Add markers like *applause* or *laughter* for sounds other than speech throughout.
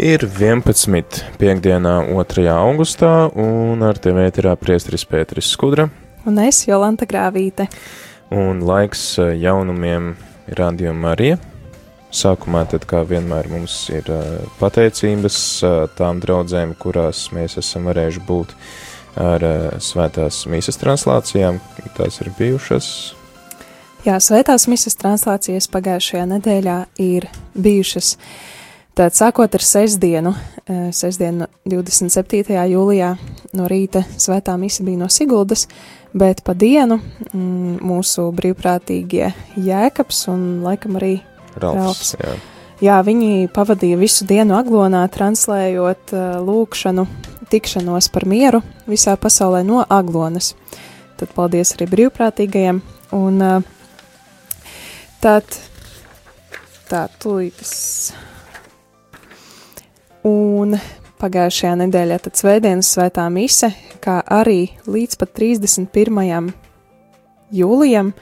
Ir 11. piekdienā, 2. augustā, un ar tevi ēterā priestris Pēteris Skudra. Un es, Jolanta Grāvīte. Un laiks eh, jaunumiem Radio Marija. Sākumā, tad, kā vienmēr, mums ir eh, pateicības eh, tām draudzēm, kurās mēs esam varējuši būt ar svētās mīsas translācijām. Tās ir bijušas. Jā, svētās mīsas translācijas pagājušajā nedēļā ir bijušas. Tātad sākot ar sestdienu, eh, sestdienu 27. jūlijā no rīta svētā mise bija no Siguldas, bet pa dienu mm, mūsu brīvprātīgie Jēkabs un laikam arī Ralfs. Ralfs. Jā. jā, viņi pavadīja visu dienu aglonā, translējot uh, lūkšanu, tikšanos par mieru visā pasaulē no aglonas. Tad paldies arī brīvprātīgajiem. Un uh, tad tā tūlītas Un pagājušajā nedēļā tad svētdienas svētā mise, kā arī līdz pat 31. jūlijam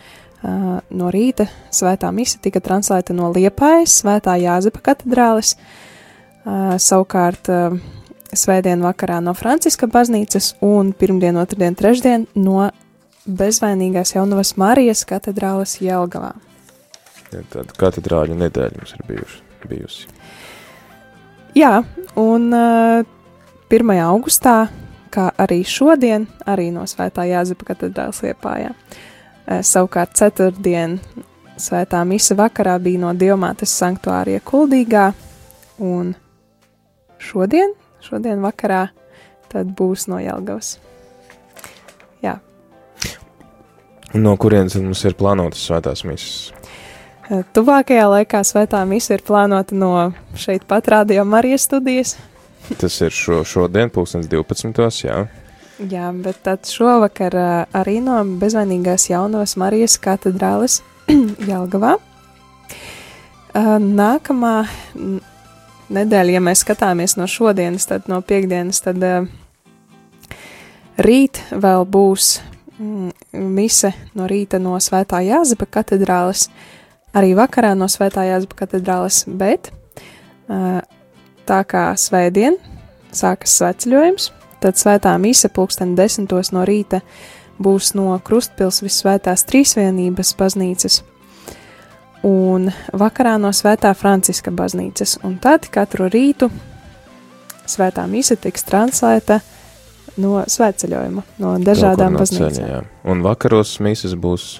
no rīta svētā mise tika translēta no Liepājas svētā Jāzepa katedrāles, uh, savukārt svētdien vakarā no Franciska baznīcas un pirmdien, otrdien, trešdien no bezvainīgās jaunavas Marijas katedrāles Jelgavā. Ja, tad katedrāļu nedēļa mums ir bijuši, bijusi. Jā, un uh, 1. augustā, kā arī šodien, arī no Svētā Jāzepa katedrāls Liepājā. Uh, savukārt ceturtdien Svētā mise vakarā bija no Dievmātes sanktuārija Kuldīgā, un šodien, šodien vakarā, tad būs no Jelgavas. Jā. No kurienes mums ir plānotas svētās misijas? Tuvākajā laikā svētā misija ir plānota no šeit pat Rādio Marijas studijas. Tas ir šo, šodien, 2012. Jā. jā, bet tad šovakar arī no bezvainīgās jaunavas Marijas katedrāles *clears throat* Jelgavā. Nākamā nedēļa, ja mēs skatāmies no šodienas, tad no piekdienas, tad rīt vēl būs mm, mise no rīta no Svētā Jāzepa katedrāles arī vakarā no Svētā Jāzba katedrāles, bet tā kā svētdien sākas svētceļojums, tad svētā mise pulksten desmitos no rīta būs no Krustpils visvētās trīsvienības baznīcas un vakarā no Svētā Franciska baznīcas, un tad katru rītu svētā mise tiks translēta no svētceļojuma, no dažādām no baznīcām. Un vakaros mises būs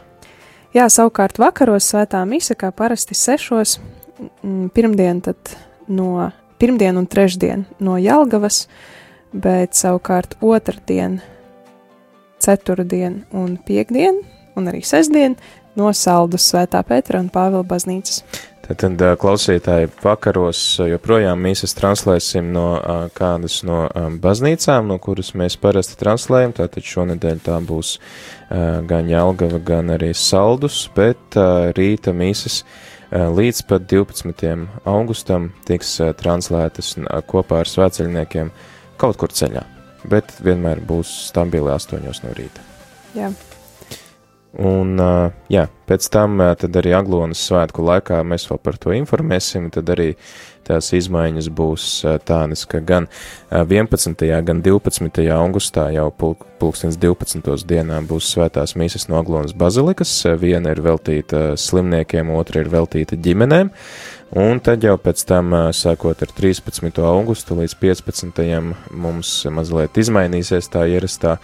Jā, savukārt vakaros svētā mise, kā parasti sešos, pirmdien tad no, pirmdien un trešdien no Jelgavas, bet savukārt otrdien, ceturtdien un piekdien, un arī sestdien no Saldus svētā Petra un Pāvila baznīcas. Tad klausītāji vakaros joprojām mīsas translēsim no kādas no baznīcām, no kuras mēs parasti translējam. Tātad šonedēļ tā būs gan Jelgava, gan arī Saldus, bet rīta mīsas līdz pat 12. augustam tiks translētas kopā ar svētceļniekiem kaut kur ceļā, bet vienmēr būs stabili 8 no rīta. Jā. Un, jā, pēc tam arī Aglonas svētku laikā mēs vēl par to informēsim, tad arī tās izmaiņas būs tādas, ka gan 11. gan 12. augustā jau pulkstens 12. dienā būs svētās mīsas no Aglonas bazilikas, viena ir veltīta slimniekiem, otra ir veltīta ģimenēm, un tad jau pēc tam, sākot ar 13. augustu līdz 15. mums mazliet izmainīsies tā ierastā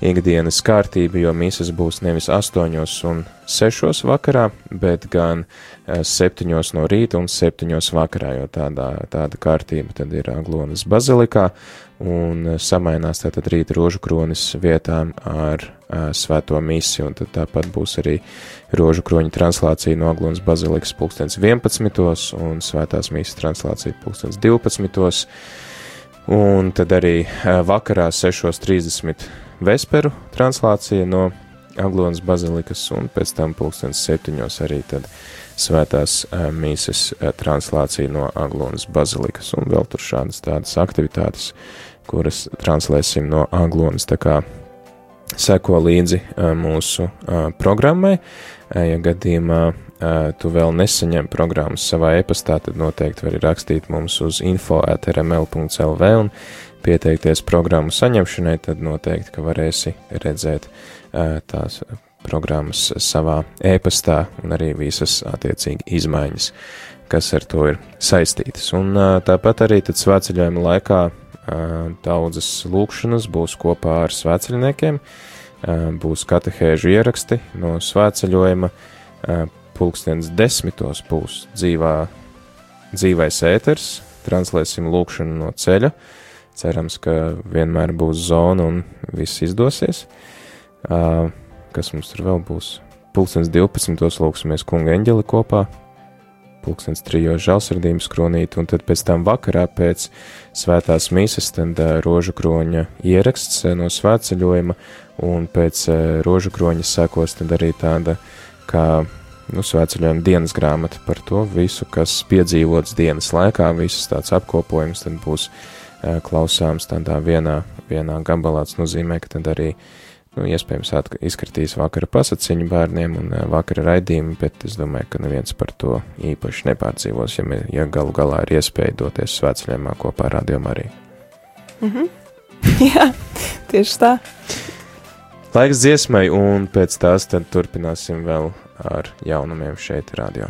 ikdienas kārtība, jo misas būs nevis 8 un 6 vakarā, bet gan 7 eh, no rīta un 7 vakarā, jo tādā, tāda kārtība tad ir Aglonas bazilikā, un eh, samainās tātad rīta rožu kronis vietām ar uh, svēto misiju, un tad tāpat būs arī rožu kroņa translācija no Aglonas bazilikas pulkstens 11. un svētās misijas translācija pulkstens 12. Un tad arī vakarā 6.30 vesperu translācija no Aglonas bazilikas, un pēc tam pulkstens septiņos arī tad svētās mīses translācija no Aglonas bazilikas, un vēl tur šādas tādas aktivitātes, kuras translēsim no Aglonas, tā kā seko līdzi mūsu programmai, ja gadījumā tu vēl nesaņem programmas savā e-pastā, tad noteikti vari rakstīt mums uz info.rml.lv un pieteikties programmu saņemšanai, tad noteikti, ka varēsi redzēt tās programmas savā e-pastā un arī visas attiecīgi izmaiņas, kas ar to ir saistītas. Un tāpat arī tad svētceļojuma laikā daudzas lūkšanas būs kopā ar svētceļniekiem, būs katehēžu ieraksti no svētceļojuma, pulkstens desmitos būs dzīvā, dzīvais ēters, translēsim lūkšanu no ceļa, cerams, ka vienmēr būs zona un viss izdosies. Kas mums tur vēl būs? Pulkstens 12. lūksimies kunga eņģeli kopā, pulkstens trijos žalsardības kronīt, un tad pēc tam vakarā pēc svētās mīsas tad rožu kroņa ieraksts no svētceļojuma, un pēc rožu kroņa sekos tad arī tāda kā nu, svētceļojuma dienas grāmata par to visu, kas piedzīvots dienas laikā, visas tāds apkopojums tad būs klausāms tādā vienā, vienā gabalā, tas nozīmē, ka tad arī uh, nu, iespējams izkritīs vakara pasaciņu bērniem un vakara raidījumi, bet es domāju, ka neviens par to īpaši nepārdzīvos, ja, mē, ja galu galā ir iespēja doties svētceļojumā kopā ar Radio Mariju. Mm -hmm. *laughs* Jā, tieši tā. Laiks dziesmai, un pēc tās turpināsim vēl ar jaunumiem šeit radio.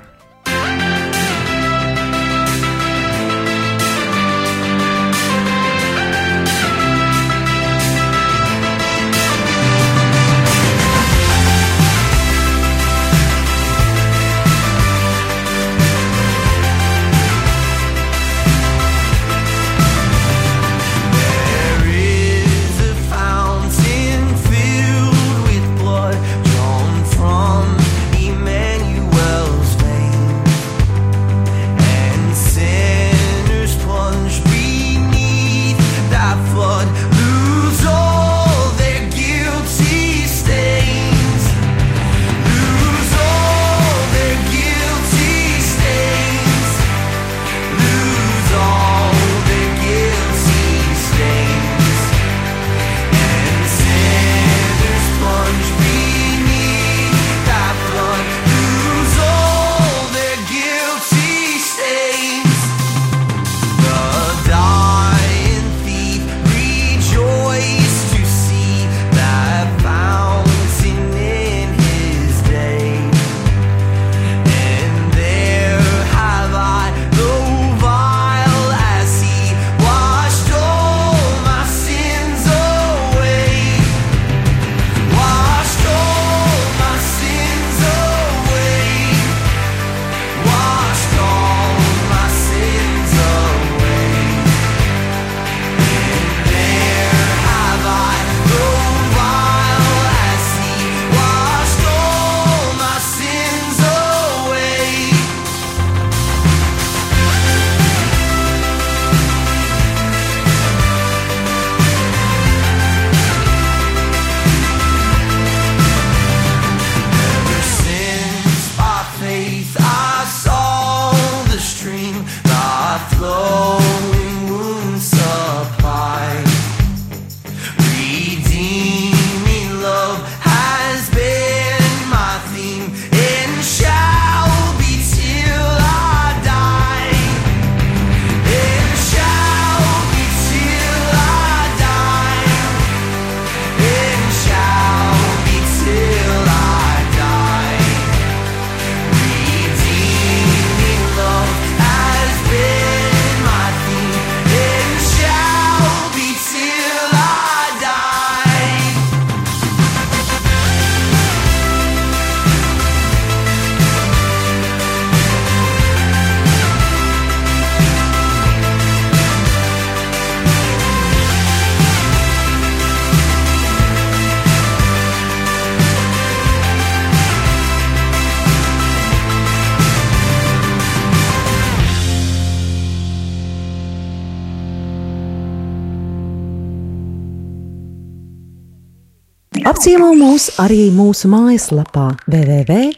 Apciemo mūs arī mūsu mājaslapā www.rml.lv.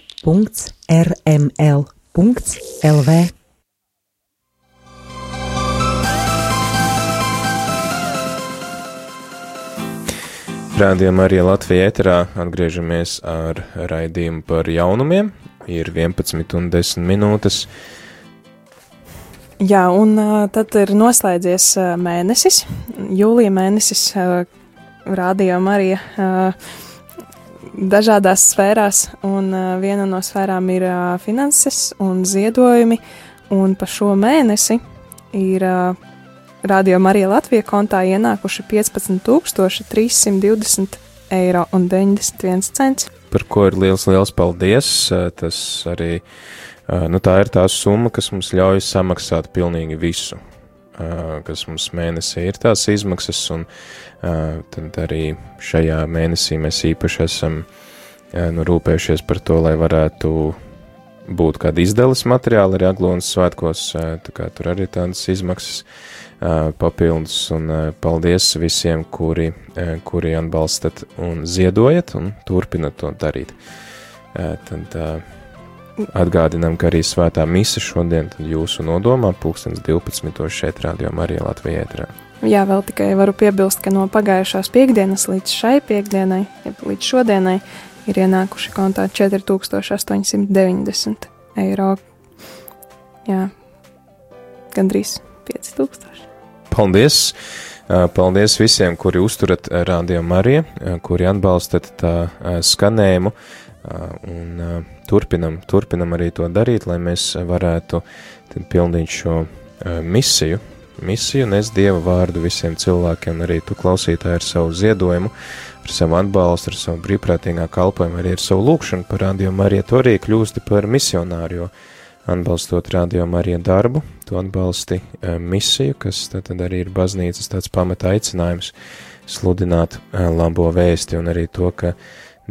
Rādījumā arī Latvijā ēterā atgriežamies ar raidījumu par jaunumiem, ir 11 un 10 minūtes. Jā, un tad ir noslēdzies mēnesis, jūlija mēnesis, rādījām arī dažādās sfērās, un viena no sfērām ir finanses un ziedojumi, un pa šo mēnesi ir rādījām arī Latvijas kontā ienākuši 15,320 eiro un 91 cents. Par ko ir liels, liels paldies. Tas arī, nu tā ir tā summa, kas mums ļauj samaksāt pilnīgi visu, kas mums mēnesī ir tās izmaksas, un tad arī šajā mēnesī mēs īpaši esam nu, rūpējušies par to, lai varētu būt kāda izdales materiāla arī Aglonas svētkos, tā kā tur arī tādas izmaksas papildus, un paldies visiem, kuri, kuri atbalstat un ziedojat un turpinat to darīt. Tad atgādinām, ka arī svētā mise šodien jūsu nodomā pulkstens 12. šeit rādījām arī Latvijā ētrā. Jā, vēl tikai varu piebilst, ka no pagājušās piekdienas līdz šai piekdienai, līdz šodienai, ir ienākuši kontā 4890 eiro. Jā, gandrīz 5000. Paldies! Paldies visiem, kuri uzturat Rādio Mariju, kuri atbalstat tā skanējumu, un turpinam, turpinam arī to darīt, lai mēs varētu pildīt šo misiju, misiju nes Dieva vārdu visiem cilvēkiem, arī tu klausītāji ar savu ziedojumu, ar savu atbalstu, ar savu brīvprātīgā kalpojumu, arī ar savu lūkšanu par Radio Mariju, to arī kļūsti par misionāru, jo atbalstot Radio Mariju darbu, tu atbalsti uh, misiju, kas tad, arī ir baznīcas tāds pamata aicinājums sludināt uh, labo vēsti un arī to, ka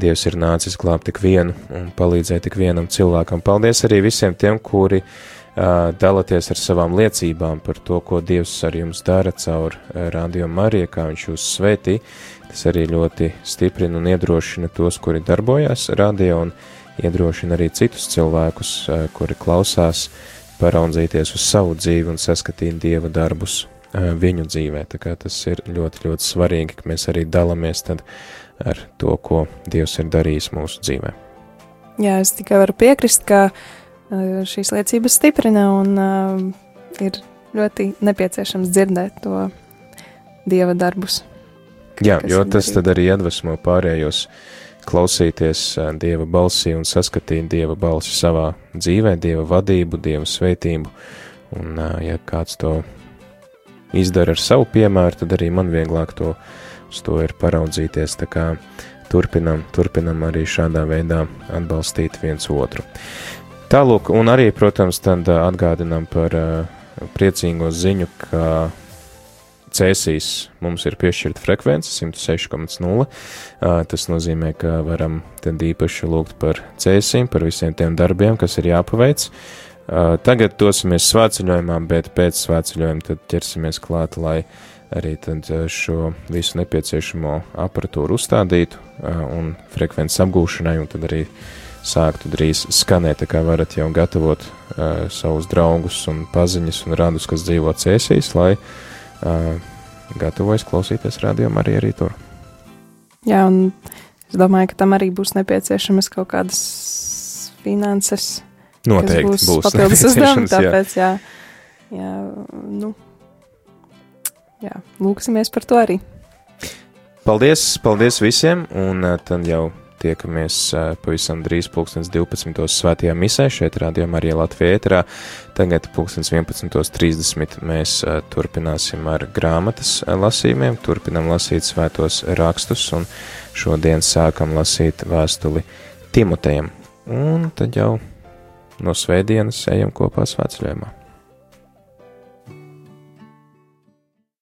Dievs ir nācis glābt tik vienu un palīdzēt tik vienam cilvēkam. Paldies arī visiem tiem, kuri uh, dalaties ar savām liecībām par to, ko Dievs ar jums dara caur uh, Radio Mariju, kā viņš jūs svētī. Tas arī ļoti stiprina un iedrošina tos, kuri darbojās radio un iedrošina arī citus cilvēkus, uh, kuri klausās paraudzīties uz savu dzīvi un saskatīt dieva darbus viņu dzīvē. Tā kā tas ir ļoti, ļoti svarīgi, ka mēs arī dalāmies tad ar to, ko Dievs ir darījis mūsu dzīvē. Jā, es tikai varu piekrist, ka šīs liecības stiprina un uh, ir ļoti nepieciešams dzirdēt to Dieva darbus. Jā, jo tas tad arī iedvesmo pārējos uh, klausīties Dieva balsī un saskatīt Dieva balsi savā dzīvē, Dieva vadību, Dieva svētību. Un, ja kāds to izdara ar savu piemēru, tad arī man vieglāk to, uz to ir paraudzīties. Tā kā turpinam, turpinam arī šādā veidā atbalstīt viens otru. Tālūk, un arī, protams, tad atgādinām par priecīgo ziņu, ka cēsīs mums ir piešķirta frekvence 106,0. Tas nozīmē, ka varam tad īpaši lūgt par cēsīm, par visiem tiem darbiem, kas ir jāpaveic. Tagad dosimies svētceļojumā, bet pēc svētceļojuma tad ķersimies klāt, lai arī tad šo visu nepieciešamo aparatūru uzstādītu un frekvences apgūšanai, un tad arī sāktu drīz skanēt, tā kā varat jau gatavot uh, savus draugus un paziņas un radus, kas dzīvo cēsīs, lai uh, gatavojas klausīties rādījumu arī, arī tur. Jā, un es domāju, ka tam arī būs nepieciešamas kaut kādas finanses. Noteikti būs, būs papildus *laughs* uzdevumi, tāpēc jā, jā, nu, jā, lūksimies par to arī. Paldies, paldies visiem, un tad jau tiekamies pavisam drīz pulkstens 12. svētajā misē šeit rādījumā arī Latvijā ēterā. Tagad pulkstens 11.30 mēs turpināsim ar grāmatas lasījumiem, turpinam lasīt svētos rakstus un šodien sākam lasīt vēstuli Timotejam. Un tad jau no svētdienas ejam kopā svētceļojumā.